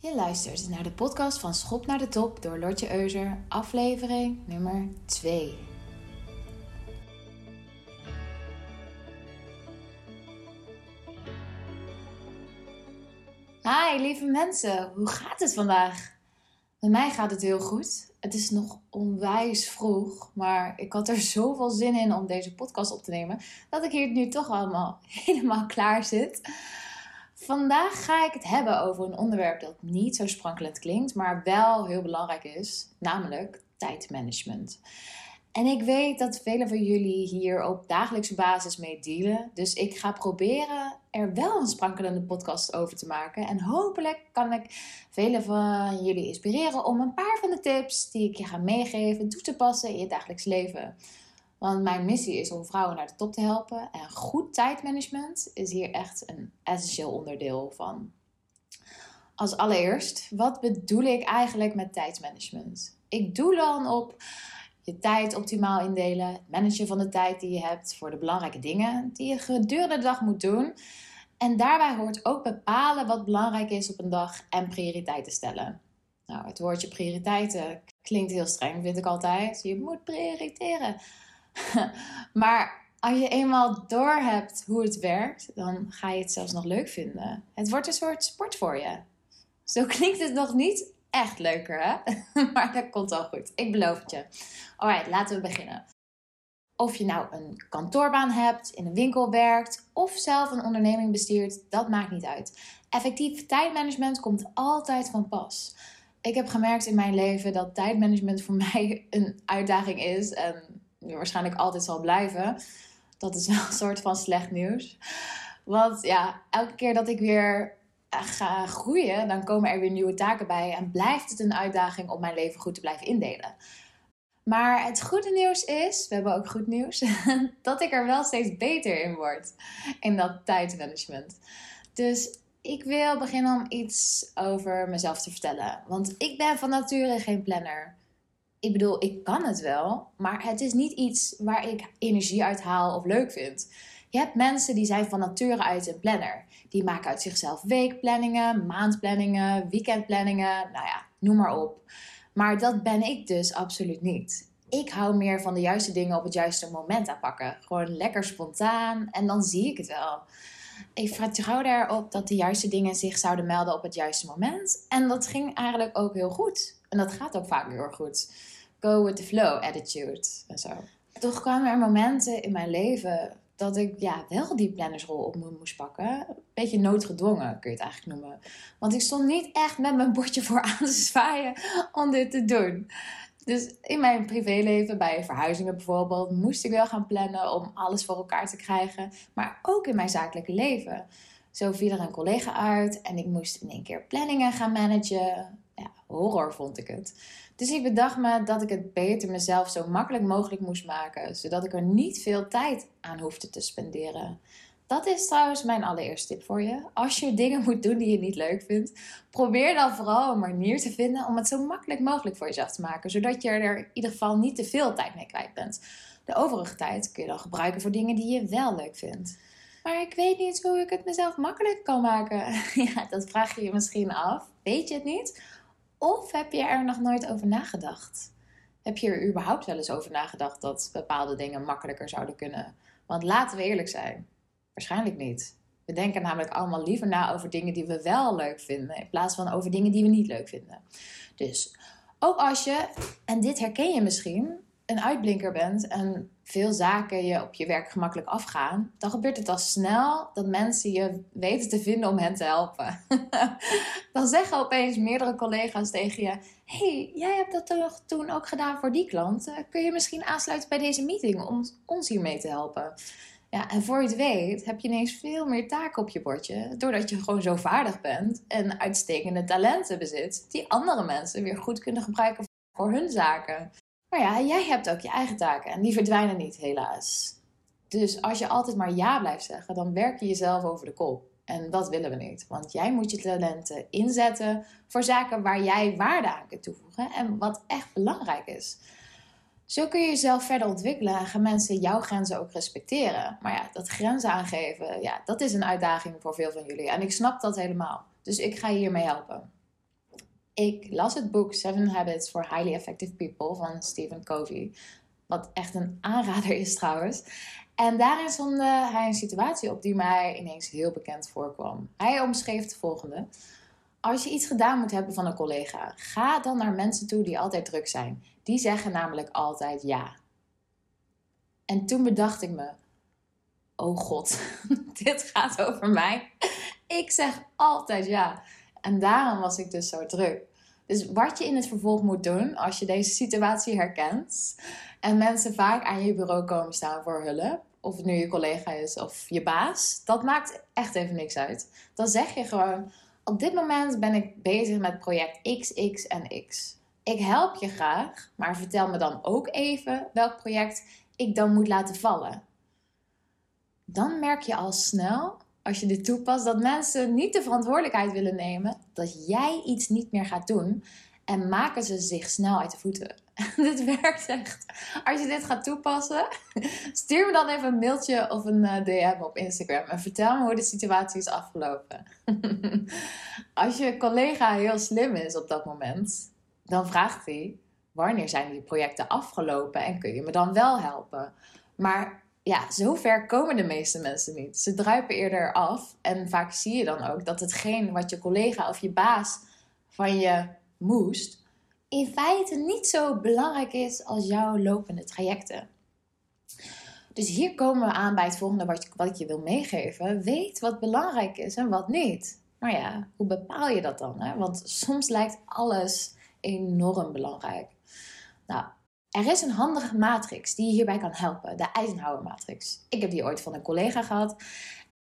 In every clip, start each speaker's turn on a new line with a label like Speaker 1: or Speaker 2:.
Speaker 1: Je luistert naar de podcast van Schop naar de Top door Lotje Euser, aflevering nummer 2. Hi lieve mensen, hoe gaat het vandaag? Bij mij gaat het heel goed. Het is nog onwijs vroeg, maar ik had er zoveel zin in om deze podcast op te nemen dat ik hier nu toch allemaal helemaal klaar zit. Vandaag ga ik het hebben over een onderwerp dat niet zo sprankelend klinkt, maar wel heel belangrijk is, namelijk tijdmanagement. En ik weet dat velen van jullie hier op dagelijkse basis mee dealen. Dus ik ga proberen er wel een sprankelende podcast over te maken. En hopelijk kan ik velen van jullie inspireren om een paar van de tips die ik je ga meegeven toe te passen in je dagelijks leven. Want mijn missie is om vrouwen naar de top te helpen. En goed tijdmanagement is hier echt een essentieel onderdeel van. Als allereerst, wat bedoel ik eigenlijk met tijdsmanagement? Ik doe dan op je tijd optimaal indelen, het managen van de tijd die je hebt voor de belangrijke dingen die je gedurende de dag moet doen. En daarbij hoort ook bepalen wat belangrijk is op een dag en prioriteiten stellen. Nou, het woordje prioriteiten klinkt heel streng, vind ik altijd. Je moet prioriteren. maar als je eenmaal doorhebt hoe het werkt, dan ga je het zelfs nog leuk vinden. Het wordt een soort sport voor je. Zo klinkt het nog niet echt leuker, hè? maar dat komt wel goed. Ik beloof het je. Alright, laten we beginnen. Of je nou een kantoorbaan hebt, in een winkel werkt of zelf een onderneming bestuurt, dat maakt niet uit. Effectief tijdmanagement komt altijd van pas. Ik heb gemerkt in mijn leven dat tijdmanagement voor mij een uitdaging is en waarschijnlijk altijd zal blijven. Dat is wel een soort van slecht nieuws. Want ja, elke keer dat ik weer ga groeien, dan komen er weer nieuwe taken bij en blijft het een uitdaging om mijn leven goed te blijven indelen. Maar het goede nieuws is, we hebben ook goed nieuws, dat ik er wel steeds beter in word in dat tijdmanagement. Dus ik wil beginnen om iets over mezelf te vertellen. Want ik ben van nature geen planner. Ik bedoel, ik kan het wel, maar het is niet iets waar ik energie uit haal of leuk vind. Je hebt mensen die zijn van nature uit een planner. Die maken uit zichzelf weekplanningen, maandplanningen, weekendplanningen, nou ja, noem maar op. Maar dat ben ik dus absoluut niet. Ik hou meer van de juiste dingen op het juiste moment aanpakken. Gewoon lekker spontaan en dan zie ik het wel. Ik vertrouw erop dat de juiste dingen zich zouden melden op het juiste moment. En dat ging eigenlijk ook heel goed. En dat gaat ook vaak heel goed. Go with the flow attitude en zo. Toch kwamen er momenten in mijn leven dat ik ja, wel die plannersrol op me moest pakken. Een beetje noodgedwongen kun je het eigenlijk noemen. Want ik stond niet echt met mijn bordje voor aan te zwaaien om dit te doen. Dus in mijn privéleven, bij verhuizingen bijvoorbeeld, moest ik wel gaan plannen om alles voor elkaar te krijgen. Maar ook in mijn zakelijke leven. Zo viel er een collega uit en ik moest in één keer planningen gaan managen. Ja, horror vond ik het. Dus ik bedacht me dat ik het beter mezelf zo makkelijk mogelijk moest maken, zodat ik er niet veel tijd aan hoefde te spenderen. Dat is trouwens mijn allereerste tip voor je. Als je dingen moet doen die je niet leuk vindt, probeer dan vooral een manier te vinden om het zo makkelijk mogelijk voor jezelf te maken, zodat je er in ieder geval niet te veel tijd mee kwijt bent. De overige tijd kun je dan gebruiken voor dingen die je wel leuk vindt. Maar ik weet niet hoe ik het mezelf makkelijk kan maken. Ja, dat vraag je je misschien af. Weet je het niet? Of heb je er nog nooit over nagedacht? Heb je er überhaupt wel eens over nagedacht dat bepaalde dingen makkelijker zouden kunnen? Want laten we eerlijk zijn, waarschijnlijk niet. We denken namelijk allemaal liever na over dingen die we wel leuk vinden, in plaats van over dingen die we niet leuk vinden. Dus ook als je, en dit herken je misschien, een uitblinker bent en veel zaken je op je werk gemakkelijk afgaan, dan gebeurt het al snel dat mensen je weten te vinden om hen te helpen. dan zeggen opeens meerdere collega's tegen je: hey, jij hebt dat toch toen ook gedaan voor die klant? Kun je misschien aansluiten bij deze meeting om ons hiermee te helpen? Ja, en voor je het weet heb je ineens veel meer taken op je bordje. Doordat je gewoon zo vaardig bent en uitstekende talenten bezit. Die andere mensen weer goed kunnen gebruiken voor hun zaken. Maar ja, jij hebt ook je eigen taken en die verdwijnen niet, helaas. Dus als je altijd maar ja blijft zeggen, dan werk je jezelf over de kop. En dat willen we niet, want jij moet je talenten inzetten voor zaken waar jij waarde aan kunt toevoegen en wat echt belangrijk is. Zo kun je jezelf verder ontwikkelen en gaan mensen jouw grenzen ook respecteren. Maar ja, dat grenzen aangeven, ja, dat is een uitdaging voor veel van jullie. En ik snap dat helemaal. Dus ik ga je hiermee helpen. Ik las het boek Seven Habits for Highly Effective People van Stephen Covey. Wat echt een aanrader is trouwens. En daarin stond hij een situatie op die mij ineens heel bekend voorkwam. Hij omschreef het volgende. Als je iets gedaan moet hebben van een collega, ga dan naar mensen toe die altijd druk zijn. Die zeggen namelijk altijd ja. En toen bedacht ik me: Oh god, dit gaat over mij. Ik zeg altijd ja. En daarom was ik dus zo druk. Dus wat je in het vervolg moet doen als je deze situatie herkent en mensen vaak aan je bureau komen staan voor hulp, of het nu je collega is of je baas, dat maakt echt even niks uit. Dan zeg je gewoon: op dit moment ben ik bezig met project X, X en X. Ik help je graag, maar vertel me dan ook even welk project ik dan moet laten vallen. Dan merk je al snel, als je dit toepast, dat mensen niet de verantwoordelijkheid willen nemen dat jij iets niet meer gaat doen en maken ze zich snel uit de voeten. dit werkt echt. Als je dit gaat toepassen, stuur me dan even een mailtje of een eh, DM op Instagram en vertel me hoe de situatie is afgelopen. Als je collega heel slim is op dat moment, dan vraagt hij: wanneer zijn die projecten afgelopen en kun je me dan wel helpen? Maar ja, zover komen de meeste mensen niet. Ze druipen eerder af en vaak zie je dan ook dat hetgeen wat je collega of je baas van je moest, in feite niet zo belangrijk is als jouw lopende trajecten. Dus hier komen we aan bij het volgende wat, wat ik je wil meegeven. Weet wat belangrijk is en wat niet. Maar ja, hoe bepaal je dat dan? Hè? Want soms lijkt alles enorm belangrijk. Nou, er is een handige matrix die je hierbij kan helpen, de Eisenhower matrix. Ik heb die ooit van een collega gehad.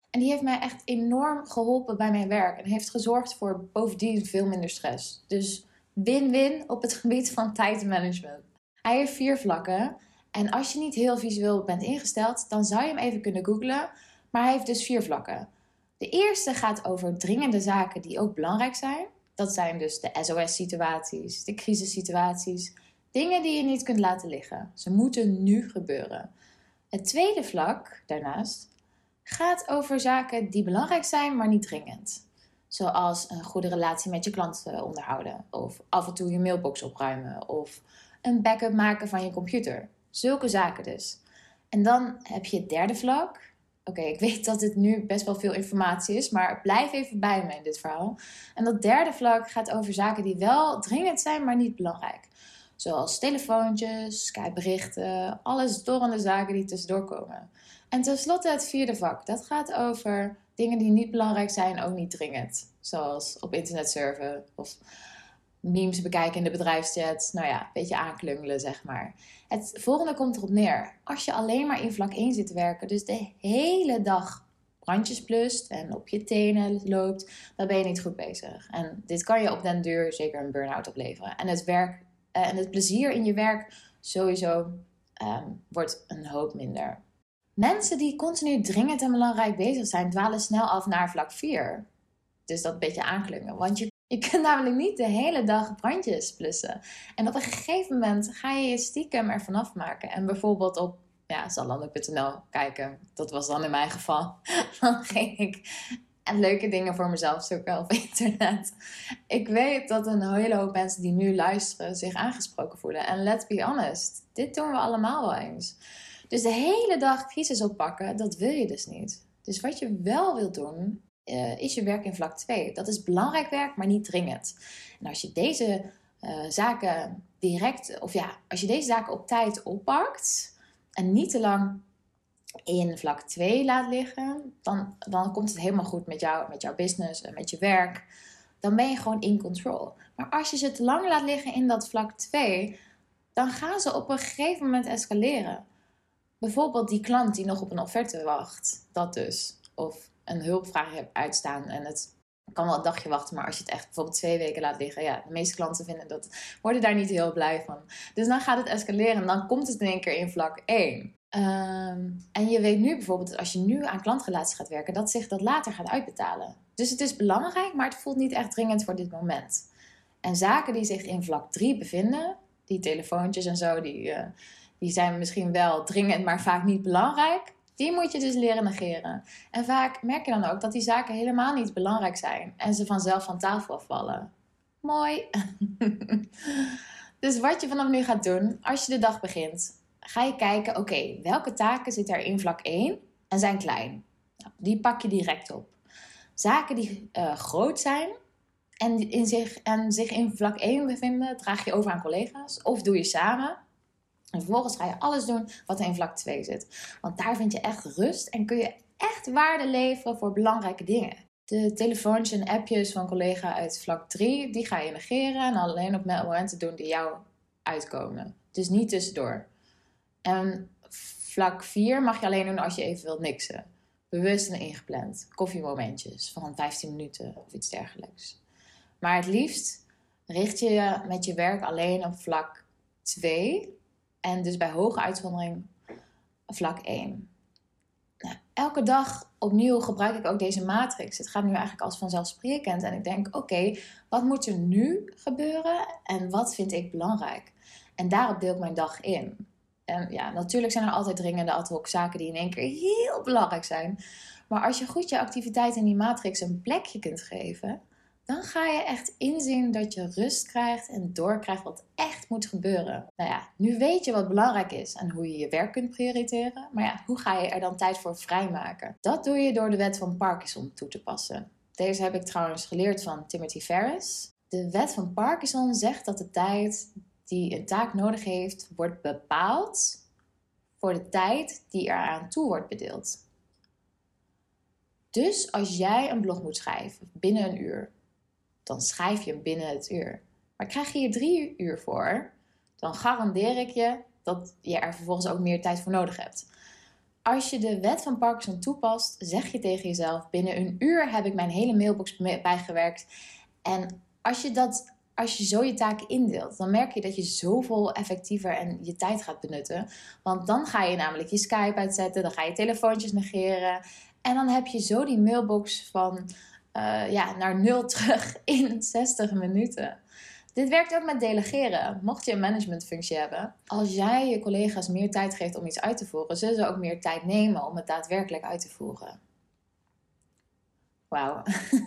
Speaker 1: En die heeft mij echt enorm geholpen bij mijn werk en heeft gezorgd voor bovendien veel minder stress. Dus win-win op het gebied van tijdmanagement. Hij heeft vier vlakken. En als je niet heel visueel bent ingesteld, dan zou je hem even kunnen googlen. Maar hij heeft dus vier vlakken. De eerste gaat over dringende zaken die ook belangrijk zijn. Dat zijn dus de SOS-situaties, de crisissituaties, dingen die je niet kunt laten liggen. Ze moeten nu gebeuren. Het tweede vlak daarnaast gaat over zaken die belangrijk zijn, maar niet dringend. Zoals een goede relatie met je klanten onderhouden. Of af en toe je mailbox opruimen. Of een backup maken van je computer. Zulke zaken dus. En dan heb je het derde vlak. Oké, ik weet dat dit nu best wel veel informatie is, maar blijf even bij me in dit verhaal. En dat derde vlak gaat over zaken die wel dringend zijn, maar niet belangrijk. Zoals telefoontjes, Skype-berichten, alle storende zaken die tussendoor komen. En tenslotte het vierde vak. Dat gaat over dingen die niet belangrijk zijn, ook niet dringend. Zoals op internet surfen of memes bekijken in de bedrijfschat. Nou ja, een beetje aanklungelen, zeg maar. Het volgende komt erop neer. Als je alleen maar in vlak 1 zit te werken, dus de hele dag brandjes plust en op je tenen loopt, dan ben je niet goed bezig. En dit kan je op den duur zeker een burn-out opleveren. En het, werk, uh, en het plezier in je werk sowieso um, wordt een hoop minder. Mensen die continu dringend en belangrijk bezig zijn, dwalen snel af naar vlak 4. Dus dat beetje aanklungen. Want je, je kunt namelijk niet de hele dag brandjes plussen. En op een gegeven moment ga je je stiekem ervan afmaken. En bijvoorbeeld op ja, Zalando.nl kijken. Dat was dan in mijn geval. Dan ging ik en leuke dingen voor mezelf zoeken op internet. Ik weet dat een hele hoop mensen die nu luisteren zich aangesproken voelen. En let's be honest, dit doen we allemaal wel eens. Dus de hele dag crisis oppakken, dat wil je dus niet. Dus wat je wel wilt doen, uh, is je werk in vlak 2. Dat is belangrijk werk, maar niet dringend. En als je deze uh, zaken direct, of ja, als je deze zaken op tijd oppakt en niet te lang in vlak 2 laat liggen, dan, dan komt het helemaal goed met, jou, met jouw business en met je werk. Dan ben je gewoon in control. Maar als je ze te lang laat liggen in dat vlak 2, dan gaan ze op een gegeven moment escaleren. Bijvoorbeeld die klant die nog op een offerte wacht, dat dus. Of een hulpvraag hebt uitstaan en het kan wel een dagje wachten, maar als je het echt bijvoorbeeld twee weken laat liggen, ja, de meeste klanten vinden dat, worden daar niet heel blij van. Dus dan gaat het escaleren en dan komt het in één keer in vlak 1. Ehm, en je weet nu bijvoorbeeld, dat als je nu aan klantrelaties gaat werken, dat zich dat later gaat uitbetalen. Dus het is belangrijk, maar het voelt niet echt dringend voor dit moment. En zaken die zich in vlak 3 bevinden, die telefoontjes en zo, die, uh, die zijn misschien wel dringend, maar vaak niet belangrijk. Die moet je dus leren negeren. En vaak merk je dan ook dat die zaken helemaal niet belangrijk zijn en ze vanzelf van tafel afvallen. Mooi. dus wat je vanaf nu gaat doen, als je de dag begint, ga je kijken, oké, welke taken zitten er in vlak 1 en zijn klein? Nou, die pak je direct op. Zaken die uh, groot zijn en, in zich, en zich in vlak 1 bevinden, draag je over aan collega's of doe je samen. En vervolgens ga je alles doen wat in vlak 2 zit. Want daar vind je echt rust en kun je echt waarde leveren voor belangrijke dingen. De telefoontjes en appjes van collega uit vlak 3, die ga je negeren en alleen op momenten doen die jou uitkomen. Dus niet tussendoor. En vlak 4 mag je alleen doen als je even wilt niksen. Bewust en ingepland. Koffiemomentjes van 15 minuten of iets dergelijks. Maar het liefst richt je je met je werk alleen op vlak 2 en dus bij hoge uitzondering vlak 1. Nou, elke dag opnieuw gebruik ik ook deze matrix. Het gaat nu eigenlijk als vanzelfsprekend. En ik denk, oké, wat moet er nu gebeuren en wat vind ik belangrijk? En daarop deel ik mijn dag in. En ja, natuurlijk zijn er altijd dringende ad hoc zaken die in één keer heel belangrijk zijn. Maar als je goed je activiteit in die matrix een plekje kunt geven, dan ga je echt inzien dat je rust krijgt en doorkrijgt wat echt moet gebeuren. Nou ja, nu weet je wat belangrijk is en hoe je je werk kunt prioriteren. Maar ja, hoe ga je er dan tijd voor vrijmaken? Dat doe je door de wet van Parkinson toe te passen. Deze heb ik trouwens geleerd van Timothy Ferris. De wet van Parkinson zegt dat de tijd die een taak nodig heeft, wordt bepaald voor de tijd die eraan toe wordt bedeeld. Dus als jij een blog moet schrijven binnen een uur, dan schrijf je hem binnen het uur. Maar krijg je hier drie uur voor, dan garandeer ik je dat je er vervolgens ook meer tijd voor nodig hebt. Als je de wet van Parkinson toepast, zeg je tegen jezelf: binnen een uur heb ik mijn hele mailbox bijgewerkt. En als je dat als je zo je taken indeelt, dan merk je dat je zoveel effectiever en je tijd gaat benutten. Want dan ga je namelijk je Skype uitzetten, dan ga je telefoontjes negeren. En dan heb je zo die mailbox van uh, ja, naar nul terug in 60 minuten. Dit werkt ook met delegeren. Mocht je een managementfunctie hebben, als jij je collega's meer tijd geeft om iets uit te voeren, zullen ze ook meer tijd nemen om het daadwerkelijk uit te voeren. Wauw.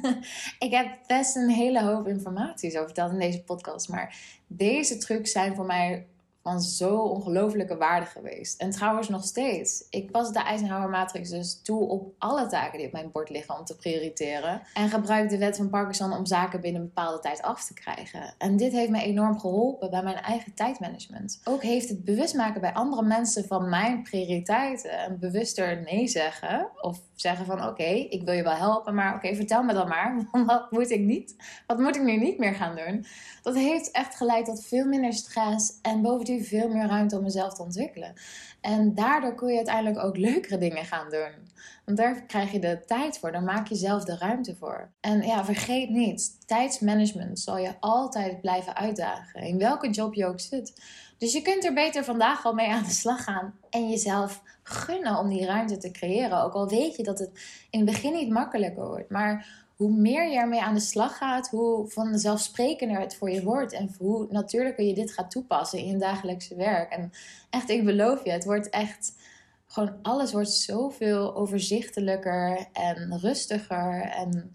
Speaker 1: ik heb best een hele hoop informatie zo verteld in deze podcast, maar deze trucs zijn voor mij van zo ongelofelijke waarde geweest. En trouwens nog steeds. Ik pas de Eisenhower Matrix dus toe op alle taken die op mijn bord liggen om te prioriteren. En gebruik de wet van Parkinson om zaken binnen een bepaalde tijd af te krijgen. En dit heeft me enorm geholpen bij mijn eigen tijdmanagement. Ook heeft het bewust maken bij andere mensen van mijn prioriteiten. En bewuster nee zeggen. Of zeggen van oké, ik wil je wel helpen, maar oké, vertel me dan maar. Wat moet ik niet? Wat moet ik nu niet meer gaan doen? Dat heeft echt geleid tot veel minder stress en bovendien veel meer ruimte om mezelf te ontwikkelen. En daardoor kun je uiteindelijk ook leukere dingen gaan doen. Want daar krijg je de tijd voor, daar maak je zelf de ruimte voor. En ja, vergeet niet, tijdsmanagement zal je altijd blijven uitdagen, in welke job je ook zit. Dus je kunt er beter vandaag al mee aan de slag gaan en jezelf gunnen om die ruimte te creëren. Ook al weet je dat het in het begin niet makkelijker wordt. Maar hoe meer je ermee aan de slag gaat, hoe vanzelfsprekender het voor je wordt. En hoe natuurlijker je dit gaat toepassen in je dagelijkse werk. En echt, ik beloof je, het wordt echt gewoon alles wordt zoveel overzichtelijker en rustiger. En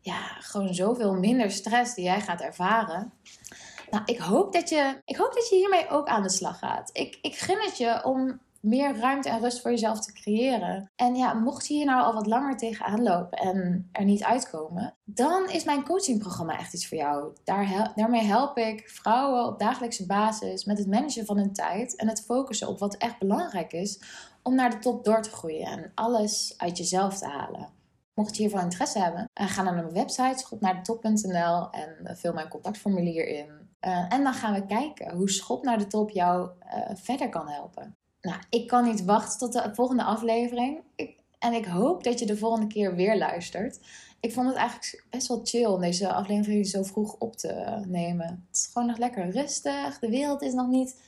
Speaker 1: ja, gewoon zoveel minder stress die jij gaat ervaren. Nou, ik hoop dat je, ik hoop dat je hiermee ook aan de slag gaat. Ik, ik gun het je om meer ruimte en rust voor jezelf te creëren. En ja, mocht je hier nou al wat langer tegenaan lopen en er niet uitkomen, dan is mijn coachingprogramma echt iets voor jou. Daar daarmee help ik vrouwen op dagelijkse basis met het managen van hun tijd en het focussen op wat echt belangrijk is om naar de top door te groeien en alles uit jezelf te halen. Mocht je hiervan interesse hebben, eh, ga naar mijn website schopnaardetop.nl en vul mijn contactformulier in. Uh, en dan gaan we kijken hoe Schop naar de Top jou verder kan helpen. Nou, ik kan niet wachten tot de volgende aflevering. Ik, en ik hoop dat je de volgende keer weer luistert. Ik vond het eigenlijk best wel chill om deze aflevering zo vroeg op te nemen. Het is gewoon nog lekker rustig. De wereld is nog niet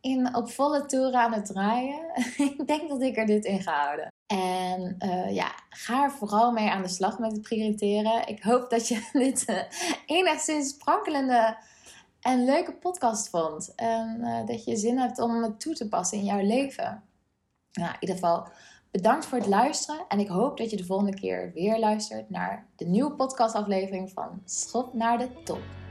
Speaker 1: in, op volle toeren aan het draaien. ik denk dat ik er dit in ga houden. En uh, ja, ga er vooral mee aan de slag met het prioriteren. Ik hoop dat je dit uh, enigszins sprankelende en leuke podcast vond. En uh, dat je zin hebt om het toe te passen in jouw leven. Nou, in ieder geval bedankt voor het luisteren. En ik hoop dat je de volgende keer weer luistert naar de nieuwe podcastaflevering van Schop naar de Top.